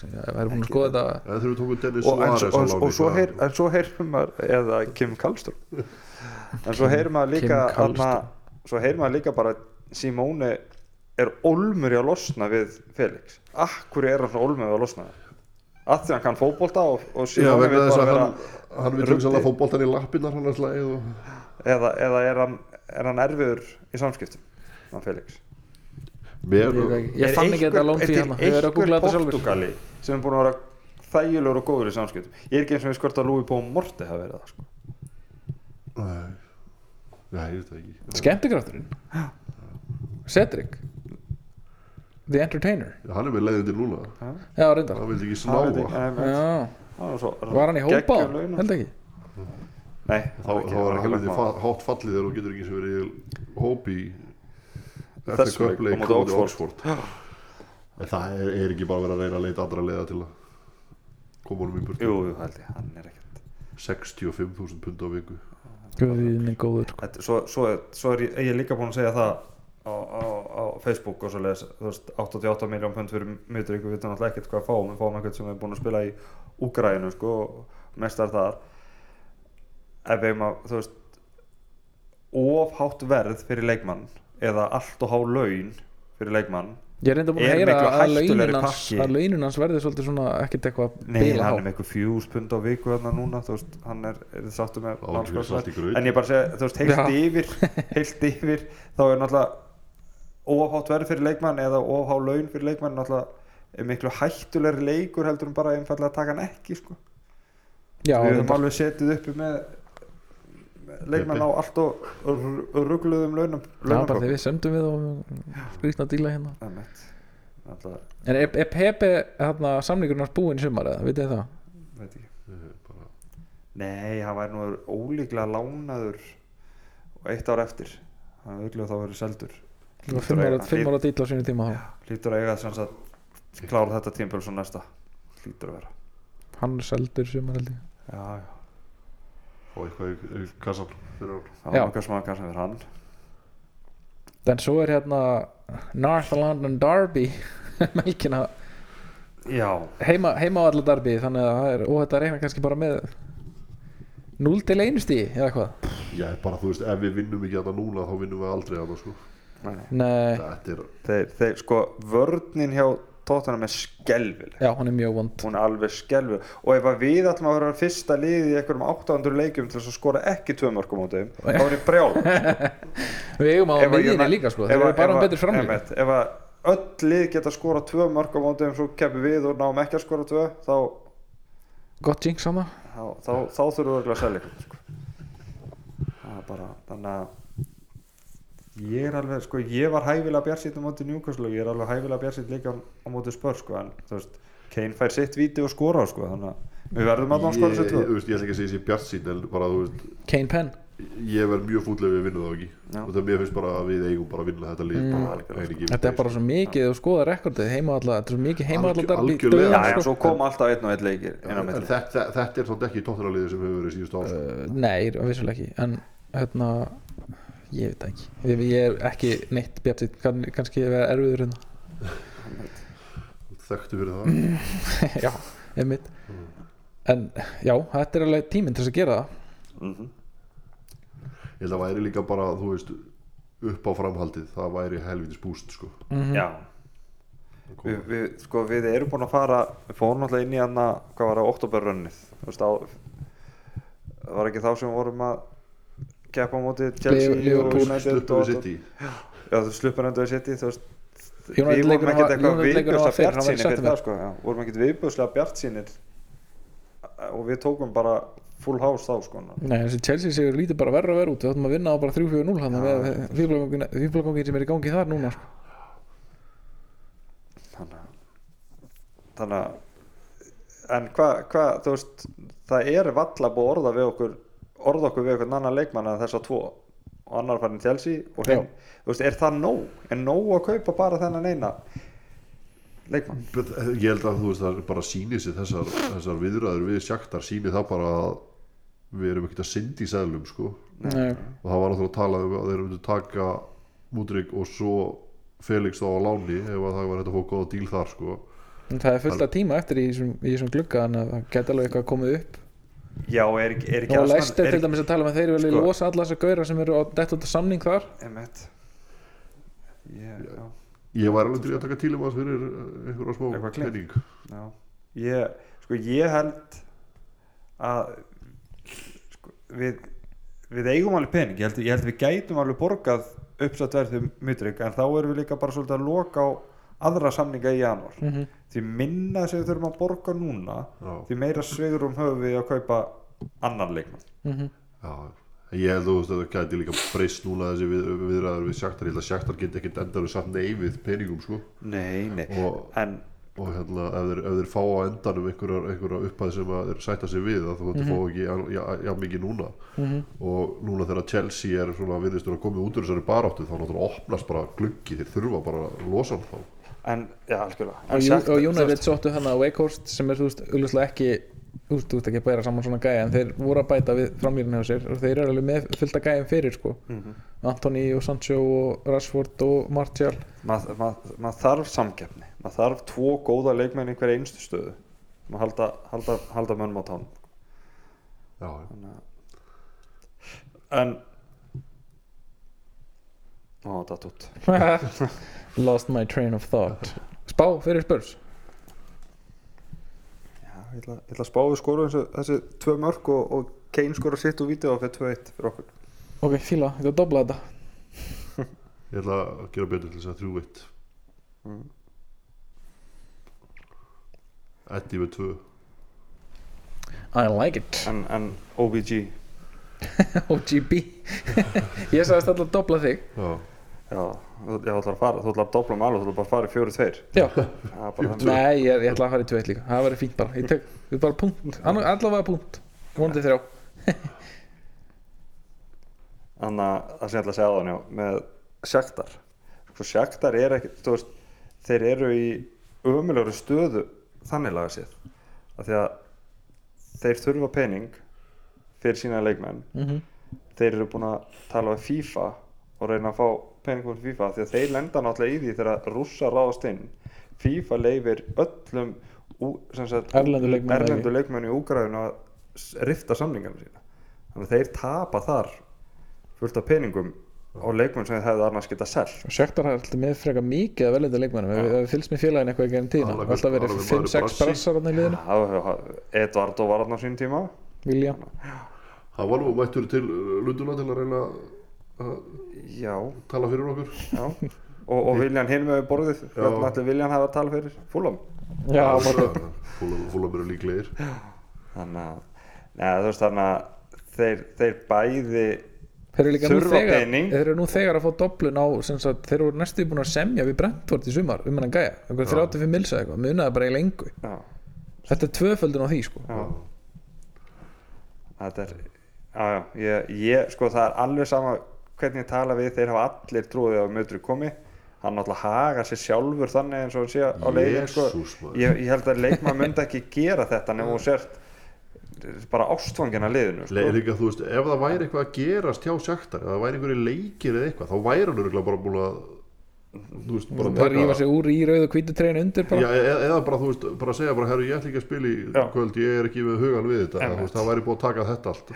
Ég væri búin að skoða þetta, þegar við tókum Dennis Suárez á og, láni, og svo, það- heyr, en svo heyrir maður eða Kim Kallström <laughs> en svo heyrir maður líka svo heyrir maður líka bara að Simone er olmur í að losna við Felix? Akkur er hann olmur við að losna að því hann kann fótbolta og, og Simone vegna vil þess bara að vera hann, hann vil fá boltan í lappinnar hann er slæð og eða, eða er, hann, er hann erfiður í samskiptum hann Felix? Mér, ég, ég fann ekki þetta lónfí hérna, ég verið að googla þetta sjálfur. Portugali sem er búin að vera þægilegur og góður í samskiptum? Ég er ekki eins og við skort að Louis Pó Morti hafa verið það sko. nei, nei, ég veit það ekki. Skemmtikrafturinn? Cedric The Entertainer. Já, hann er með leiðindir núna. Já, reyndar. Hann vildi ekki snáa var hann í hópa? Held ekki? Nei, þá, var ekki helviti hátt fallið þegar þú getur ekki sem verið í hópi í Þessum FA leik Cup leik á móti á móti Oxford. Það er, er ekki bara verið að reyna að leita andra leiða til að koma honum í burtu? Jú, jú, held ég, hann er ekkert 65.000 pund á viku. Guðin góður Þetta- Svo, svo, er- svo er ég, ég er líka búin að segja það á, á, á Facebook og svo leðis þú veist, 88 miljón pund fyrir Mjöturík við veitum náttúrulega ekkert hvað við fáum. Við fáum eitthvað sem er búin að spila í Úgrænu sko, og mestar þar. Ef við erum að þú veist ofhátt verð fyrir leikmann eða allt og há laun fyrir leikmann Ég er reynda búin að heyra að hættulegri launin hans pakki. að launin hans verði svolítið svona ekkert eitthvað Nei, hann er með eitthvað fjús pund á viku þarna núna, þú veist, hann er, er sáttu með er graut. en ég bara segja, þú veist, heilt yfir heilt yfir, þá er náttúrulega ofhátt verð fyrir leikmann eða ofhá laun fyrir leikmann er miklu hættulegri leikur heldur en bara einfallega að taka hann ekki, sko. Já, við höfum alveg setið uppi með, með leikmann á allt og ruggluðum launum Já, bara þegar við sendum við og skrýtna díla hérna. Einmitt. Náttúrulega, En er, er Pepe hérna, samningurinn hans búinn í sumar eða, vitið það? veit ekki. Bara, Nei, hann væri nú ólíklega lánaður og eitt ár eftir. Hann auðvitað þá verið seldur fimm ára, ára díla á sínu tíma þá. Hlýtur að eiga þess að klára þetta tímpöl svo næsta. Hlýtur að vera. Hann er seldur í sumar held ég. Já, já, og eitthvað í, kassan fyrir það Já. var nokkað smakar sem er hann. En svo er hérna North London Derby <laughs> melkina. Já, heima, heima á alla Derby þannig að það er, og þetta reyna kannski bara með 0 til 1 stíð eða hvað Já, bara þú veist, ef við vinnum ekki þetta núna þá vinnum við aldrei þetta sko nei. Nei, Þetta er, þeir, þeir, sko, vörninn hjá Tottenham er skelvileg já, hún er mjög vond. Hún er alveg skelvileg og ef að við ætlum að vera fyrsta liði í einhverjum 800 leikjum til þess að skora ekki tvö mörgum á þeim þá er ég brjál <laughs> Við eigum á að United- líka sko, þeir að- eru bara um að- betur framlíka einmitt, ef að öll lið geta skora tvö mörg á móti svo keppum við og náum ekki að skora tvö þá, Gott jinx hana þá, þá, þá þurfum við að selja ykkur sko. það er bara þannig að ég er alveg, sko, ég var hæfilega bjarsýtt á móti Newcastle og ég er alveg hæfilega bjarsýtt líka á, á móti spör, sko, en þú veist Kane fær sitt víti og skora, sko, þannig að við verðum að ná skora ég, sér þú tvö veist, ég ætla ekki að segja sér sín en bara, þú veist, Kane Penn ég verð mjög fúll ef við vinnum það ekki Já. og það mér finnst bara að við eigum bara að vinna þetta lið Mm. bara, er ekki Þetta er bara svo mikið og skoða rekordið heima alla, þetta er svo mikið heima já, sko. svo kom alltaf einn og einn leikir þetta, þetta er svona ekki tóttunarliði sem hefur verið síðust ár sko. Uh, Nei, vissulega ekki En hérna, ég veit ekki. Ég, ég er ekki neitt bjart kann, kannski ég vera erfiður hérna. Þekktu fyrir það. <laughs> Já, einmitt. En já, þetta er alveg tíminn til þess að gera það. Mhm. ég held að væri líka bara, þú veist upp á framhaldið, það væri helvitis búst sko. Mhm. já, við, við, sko, við erum búin að fara við fórum alltaf inn í hann hvað var það, oktoberrönnið þú veist, á það var ekki þá sem við vorum að keppa á móti Chelsea og United og, þú sluppur endur við sitt í þú veist við vorum ekkert var- eitthvað í bjart fyrir september. það sko, já, vorum ekkert viðbjörslega bjart og við tókum bara full house þá sko Nei, þessi Chelsea sigur lítið bara verra að vera út. Við ætlum að vinna á bara 3-4-0 Þannig að fíflagangin sem er í gangi þar núna sko. þannig að þannig að en hvað, hva, þú veist það er valla búið að orða við okkur orða okkur við okkur annan leikmann en þessa tvo og annar farin Chelsea og hinn, þú veist, er það nóg? Er nóg að kaupa bara þennan eina leikmann? Bet, ég held að þú veist það er bara síni sér þessar, þessar viðræður við sjaktar síni það bara að við erum ekkert að syndi í seglum sko Nei. og það var náttúrulega að tala um að þeir eru að taka Múdrik og svo Felix þá á láni ef að það var hægt að fá góða díl þar sko En það er fullt af tíma eftir í þessum, í þessum glugga að það geti alveg eitthvað komið upp Já, er, er ekki og Arsenal- læst er er til dæmis að tala um að þeir vilja Sko- losa alla þessar gauðra sem eru á dett út af samning þar. Einmitt. Ég, já, ég var alveg til að taka til um að fyrir eh, einhverja smá penning já. Ég, sko, ég held að sko, við, við eigum alveg pening. Ég held, ég held við gætum alveg borgað uppsatt verðum mutrik en þá erum við líka bara svolítið að loka á aðra samninga í janúar. Mm -hmm. því minna sem við þurfum að borga núna Já. því meira sveigurum höfum við að kaupa annan leikmann. Mhm. Já, ég held þú veist að það gæti líka breyst núna þessi við, viðræður við sjaktar ég held að sjaktar geti ekkert endar við satt nei við peningum sko. Nei, nei, og, en og hérna ef þeir, ef þeir fá á endanum einhverjar, einhverjar upphæð sem að þeir sætta sig við að þú mm fá ekki já, já, já mikið núna. Mhm. og núna þegar Chelsea er svona virðistur að koma út úr þessari baráttu þá náttúrulega opnast bara gluggi. Þeir þurfa bara að losa hann þá en, já, algjörlega. Og, En Shakhtar- og veist- sóttu þannig að Wakehorst sem er þú veist auðvitað ekki þú veist, þú veist ekki að bæra saman svona gæja en þeir voru að bæta við framlýrinu hjá sér. Og þeir eru alveg með fullt að gæjum fyrir sko. Mhm. Anthony og Sancho og Rashford og Martial. Maður mað, mað þarf samkeppni. Maður þarf tvo góða leikmenn í hverja einstu stöðu. Maður halda, halda, halda mönnum á tánum. Já, en ó, það út <laughs> <laughs> lost my train of thought. Spá fyrir spörs já, ég ætla, ég ætla að spá við skoru þessi, þessi tvö mörg og, og Kane skora sitt úr vídeo og fyrir 2-1 fyrir okkur. Ok, fíla, ég ætla að dobla þetta. <laughs> Ég ætla að gera betur til þess að þrjú eitt. Mm. Eddie við tvö. I like it. En, en OBG <laughs> OGB <laughs> ég sagðist alltaf að dobla þig. Já, já, þú ætlar að fara þú ætlar að dobla um alveg, þú ætlar bara að fara í fjóri tveir. Já, það er bara þannig. nei, ég, ég ætla að fara í 2 líka. Það verður fínt bara, ég tek, við bara punkt. Anna- allavega punkt, vonandi þrjá. <laughs> Þannig að það sem ég ætla að segja á þannig með Sjaktar sko Sjaktar er ekki, þú veist þeir eru í ömulegri stöðu þannig laga sér af því að þeir þurfa pening fyrir sína leikmenn. Mm þeir eru búin að tala við FIFA og reyna að fá pening fyrir FIFA því að þeir lenda náttúrulega í því þegar rússa ráðast inn. FIFA leifir öllum ú, sem sagt, Erlendu leikmönnum erlendu leikmenn í úgræðinu að rifta samningarna sína. Þannig að þeir tapa þar fullt af peningum á leikmenn sem þeir hefðu annars geta selt. Og Sjöktar har alltaf með freka mikið að velja leikmennum ef við fylgst með félagin eitthvað ekki enn Alveg alltaf verið alveg maður 5-6 brassi. brassar í liðinu? Edvard og var á sín tíma. William? Hann var nú mættur til uh, Lunduna til að reyna já, tala fyrir okkur. Já. Og, og Viljan hinn með borðið. Hvernig ætli Viljan hafa að tala fyrir? Fúlam já, fúlam eru líklegir. Þannig að neða, þú veist þannig að þeir, þeir bæði þeir eru líka nú Þurfa þegar pening. þeir eru nú þegar að fá doblun á sem sagt, þeir eru næstu búin að semja við Brentford í sumar um hennan gæja, einhver 35 milsa eitthvað. Munaði bara lengu já, þetta er tvöföldun á því sko. Já, þetta er já, já, ég, ég, sko það er alveg sama hvernig ég tala við, þeir hafa allir trúið að mötru komi hann náttúrulega haga sér sjálfur þannig eins og hann sé á leiðin sko. Ég, ég held að leikmaður myndi ekki gera þetta nema þú sért bara ástfangin að liðinu sko. Le, líka, þú veist, ef það væri eitthvað að gerast hjá Sjaktar, ef það væri einhverju leikir eða eitthvað, þá væri hann bara búin að þú veist, bara það rífa sig úr í rauð og hvítu treyin undir bara Já, eða, eða bara, þú veist, bara segja bara, herru, ég ætla ekki að spila í Já. kvöld, ég er ekki með hugan við þetta, það væri búið að taka þetta allt.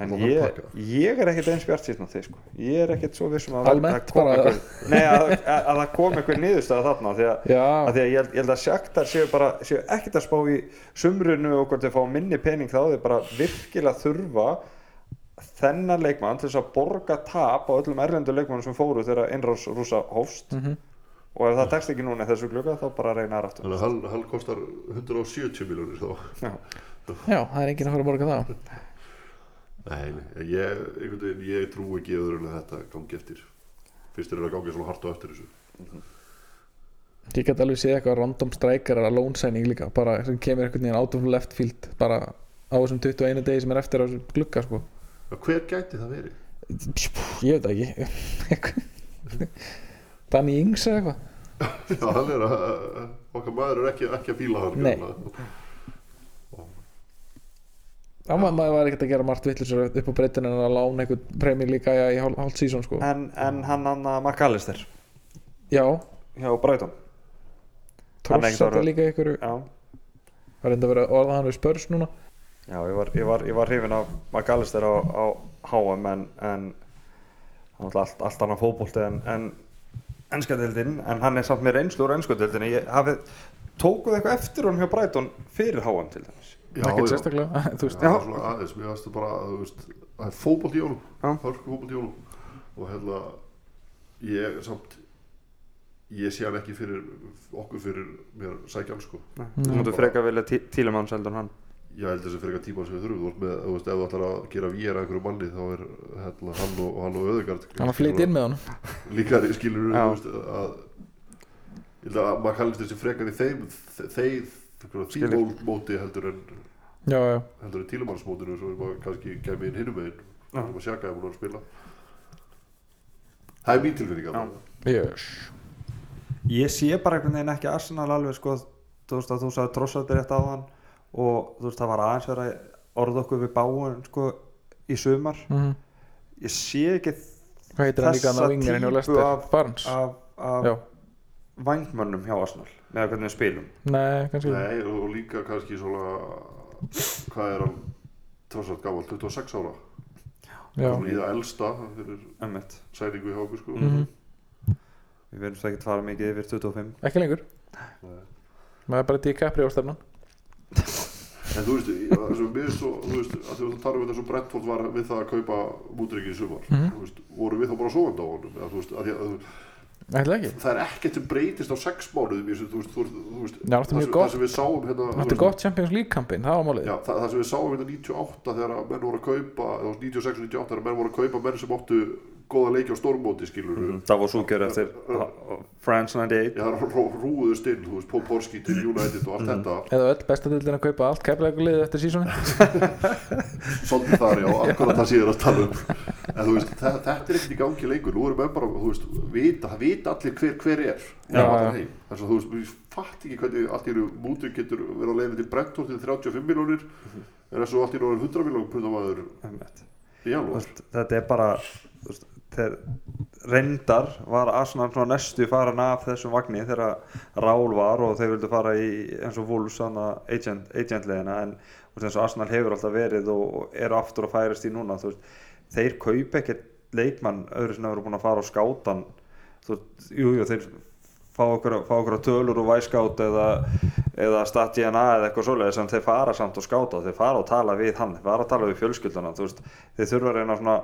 En ég, að ég er ekkert eins bjart síðan á þig sko. ég er ekkert svo vissum að, Almennt að, bara- einhver, nei, að, að, að það kom einhver niðurstaða þarna því að, að, því að ég, held, ég held að sjaktar séu bara séu ekkert að spá í sumrunu og hvort þau fá minni pening þá þau bara virkilega þurfa þennan leikmann til þess að borga tap á öllum erlendu leikmannum sem fóru þegar innrás rúsa hófst Mhm. og ef það tekst ekki núna í þessu glugga þá bara reyna aftur Þannig að hann, hann kostar 170 miljónir þá. Já. já, það er enginn að fara að borga það Nei, ég, veginn, ég trú ekki öðru en að þetta gangi eftir. Fyrst er að gangi svona hart á eftir þessu. ég get alveg séð eitthvað random striker að loan signing líka, bara sem kemur einhvern veginn out of left field bara á þessum 21 degi sem er eftir á þessum glugga sko hver gæti það verið? ég veit það ekki <laughs> Danny Ings eða eitthvað <laughs> Já, hann er að okkar maður er ekki, ekki að fíla hann Nei. Já, ma maður var ekkert að gera margt vittlisur upp á breytinu en að lána einhvern premjör líka í hálf, hálft sísón sko. en, en hann hann að McAllister. Já, hjá Brighton. Hann er líka ykkur já, Það er enda að vera orða hann við spörs núna. Já ég, var, ég, var, ég var hrifin af McAllister á, á HM en, en hann allt, allt annan fótbolti en, en ennskadeildin en hann er samt með reynslu úr ennskadeildinni ég hafið tókuð eitthvað eftir hann hjá Brighton fyrir HM til dæmis Ekkert sérstaklega, <laughs> veist. Já, svona aðeins, mér það bara, veist, það er fótbolt í Já. hörku fótbolt í honum. Og hérna, ég samt, ég sé hann ekki fyrir okkur fyrir mér sækjan sko. þú mútu freka vilja tí, Tílemanns heldur en hann. Ég held þessi fyrir eitthvað tíma sem við þurfum, þú veist, með, þú veist, ef þú ætlar að gera vér að einhverju manni þá er hérna hann og, og hann og Öðegard Hann að flytja inn með hann <laughs> líka skilur veist að ég held að maður kallist þessi frekar í þeim þe- þeir því Skilur. móti heldur en heldur en tílumannsmótinu sem maður kannski kemur inn hinum meginn Já. sem að sjaka ef hún er að spila. Það er mín tilfinning að jöss ég sé bara einhvern veginn ekki Arsenal alveg sko, þú veist að þú sagði trossandi rétt á hann og þú veist það var aðeins verið að orða okkur við báin sko í sumar. Mm ég sé ekki Hvað heitir hann líka hann Þessa típu af- af, af vangmönnum hjá Arsenal með hvernig við spilum. Nei, nei og líka kannski svona hvað er hann? Trossart gammal 26 ára. Já, í það elsta fyrir sæningu hjá okkur sko. Mhm. við verðum það ekki að fara mikið yfir 25 ekki lengur. Nei. maður er bara DiCaprio á stefnan En þú veist, svo, þú veist, að þú talar um þetta svo Brentford var við það að kaupa mútryggi í sumar, Mhm. þú veist, voru við þá bara sofandi á honum, eða þú veist, að því að, það er ekkert sem breytist á sex mánuðum þú veist, það, sem, við sáum hérna, Þetta er veist, gott Champions League kampin, það var málið. Það, það sem við sáum hérna 98 þegar menn voru að kaupa, eða 96 og 98 þegar menn voru að kaupa menn sem áttu góða leiki á stórmóti, skilur Mhm. það var svo gjör eftir France 98 Já, það rú, rúðust inn, þú veist, Poporski til United og allt Mhm. þetta, Eða öll besta dildin að kaupa allt keflækulegið eftir sísóni <laughs> svolítið þar, já, <laughs> akkurat það séður að tala um. En þú veist, þe- þetta er ekkert í gangi lengur nú erum við bara, þú veist, vita, það vita allir hver, hver er. Þess að þú veist, við fatt ekki hvernig allt í einu mútur getur verið að leiða til Brentford til 35 miljónir en þess að allt í einu er 100 miljónum pundamaður Emmett. í Þú janúar veist, þetta er bara þeir reyndar var Arsenal svona næstu farin af þessum vagni þegar Rál var og þeir vildu fara í eins og Wolves agent, agentlegina en veist, og Arsenal hefur alltaf verið og, og er aftur að færast í núna veist, þeir kaupa ekkert leikmann öðru sem hefur búin að fara á skátan veist, jú, jú, þeir fá okkur, fá okkur tölur og væskátt eða, eða stat DNA eða eitthvað svoleiðis en þeir fara samt og skáta þeir fara og tala við hann, þeir fara að tala við veist, þeir þurfa að reyna svona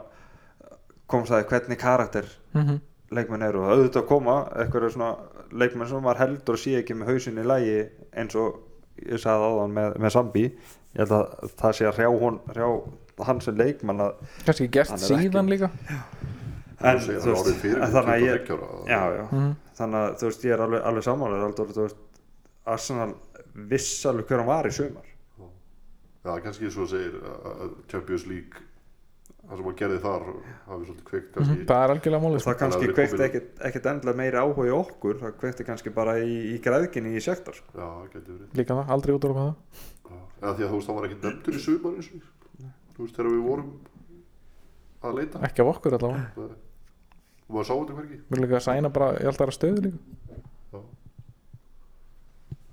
komst að því hvernig karakter Mhm. leikmenn eru og auðvitað koma eitthvað svona leikmenn sem maður heldur að sé ekki með hausin í lægi eins og ég sagði áðan með, með Sambi ég held að það sé að hrjá, hon, hrjá hann sem leikmann að Kannski er ekki- síðan líka en, segja, þú er veist, en þannig að ég 23 ára. já, já, Mhm. þannig að þú veist ég er alveg, alveg veist, Arsenal viss alveg hver hann var í sumar já, kannski svo segir að að Champions League það sem hann gerði þar hafi svolítið kveikt Mhm, Það er algjörlega og málið það sko. kannski kveikti ekkit endilega meiri áhuga í okkur það kveikti kannski bara í, í græðginni í sektar sko. já, það getur verið. Líka það, aldrei út úr það. Já, eða því að þú veist, það var ekki nefndur í sumar þú veist, þegar við vorum að leita. Ekki af okkur allavega. Og maður sá þetta hvergi. Við líka að sæna bara í alltaf aðra stöðu líka.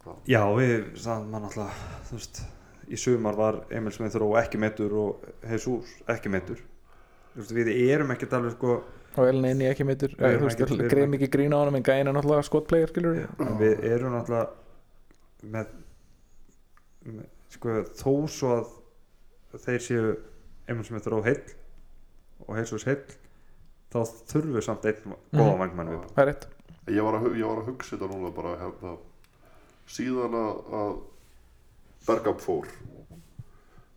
Já, já. Við það mann alltaf þú veist í sumar var Emil Smith Rowe ekki meittur og Jesus ekki meittur við erum ekkert alveg sko og Elin inni ekki erum greið mikið grín á honum en gæin er náttúrulega en við erum náttúrulega með, með sko þó svo að þeir séu Emil Smith Rowe heill og Jesus heill þá þurfum við samt einn góða Mhm. vangmann við. Er ég var að, ég var að hugsa þetta núna bara hérna síðan að, að Bergam fór.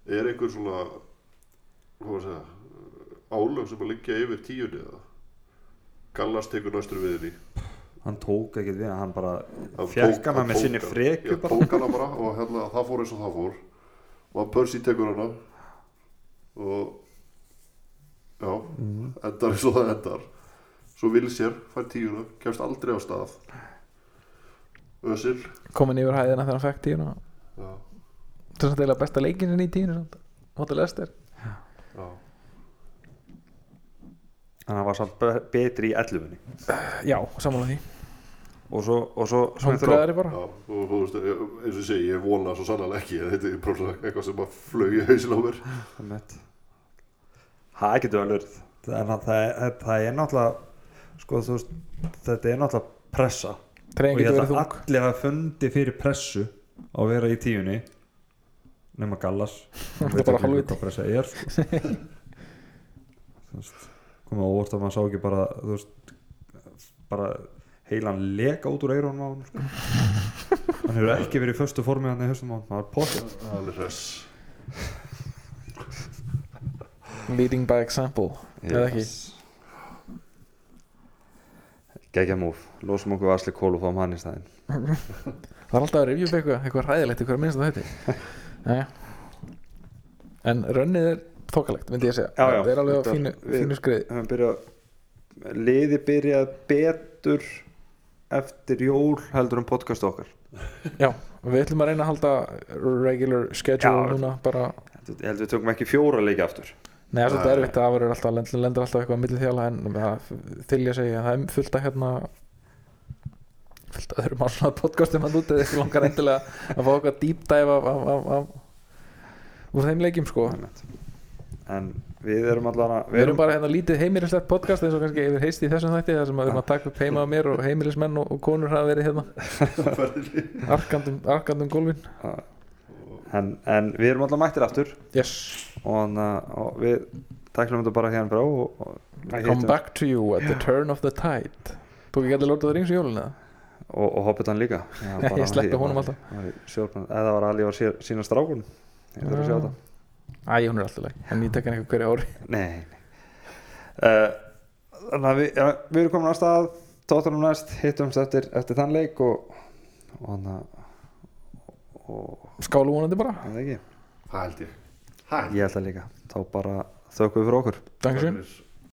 Er einhver svona hvað var að segja álöf sem að liggja yfir tíunni eða? Gallas tekur næstur við henni. Hann tók ekkert við hann bara Hann tók- hana hann með sinni Já, bara. tók hana bara og hérna, það fór eins og það fór. Og hann Percy tekur hana. Og já, endar eins og það endar. Svo Vilsér fær tíuna kemst aldrei á stað. Ösil komin yfir hæðina þegar hann fekk tíuna. Já, það er eiginlega besta leikin sinni í tíunu hóttu Lester já, en hann var samt be- betri í 11 já, samanlega því. Og svo, og svo hún græðari bara. Já og þú veist, eins og segi, ég vona svo sannlega ekki að þetta er bara eitthvað sem að flög í hausin á mér. Það það er, það, er, það er náttúrulega sko þú veist þetta er náttúrulega pressa. Treyðin og ég held að allir hafa fundið fyrir pressu á að vera í tíunni nema Gallas. <laughs> Það er Veit bara ekki hvað pressa er sko. <laughs> komið á óvart að maður sá ekki bara þú veist bara heilan leka út úr eyrunum á hann sko. <laughs> hann hefur ekki verið í föstu formi hann í höstum á hann, hann var hann hress. Leading by example. Eða ekki? Gekja múf, losum okkur Asli Kól og fáum hann í staðinn. Það er alltaf að upp eitthvað, eitthvað ræðilegt eitthvað minnst að þetta Jæja. en rönnið er þokkalegt myndi ég segja, Já, já. það er alveg á Þetta- fínu, við- fínu skriði Höfum byrjað, liði byrjað betur eftir jól heldur um podcast okkar já, við ætlum að reyna að halda regular schedule Já. núna bara, Ég held við tökum ekki fjóra leiki aftur neða svolítið Nei. erfitt það verður alltaf, lendur alltaf eitthvað að milli þjála en það þylja segja, það er fullt að hérna fullt að öðrum ásláð podcastum að nútið eitthvað langar endilega að fá eitthvað deep dive af, af, af, af úr þeim leikjum sko. En við erum allan að Við erum bara hérna lítið heimilislegt podcast eins og kannski yfir heist í þessum þætti þar sem við erum að taka upp heima á mér og heimilismenn og, og konur hafa verið hérna. <laughs> Arkandum, arkandum gólfin. En, en við erum allan mættir aftur. Yes, og, hana, og við taklum þetta bara hérna frá og, við come hittumst. back to you at the turn of the tide. Tók ekki allir Lord of the Rings í jólun eða? Og, og Hobbitan líka. Já, <laughs> Ég því- honum sjálfnað- eða var Ali á sér, sína strákun ég þarf að sjá Já. þetta. Æ, hún er alltaf leik, en ég tek hann eitthvað hverju ári. <laughs> Nei, nei. Uh, Þannig að við, ja, við erum komin að stað. Tóttunum næst, hittumst eftir, eftir þann leik og og og Skálu vonandi bara. Það ekki? Það held ég. Það held ég held að líka, þá bara þökkum við fyrir okkur. Takk fyrir.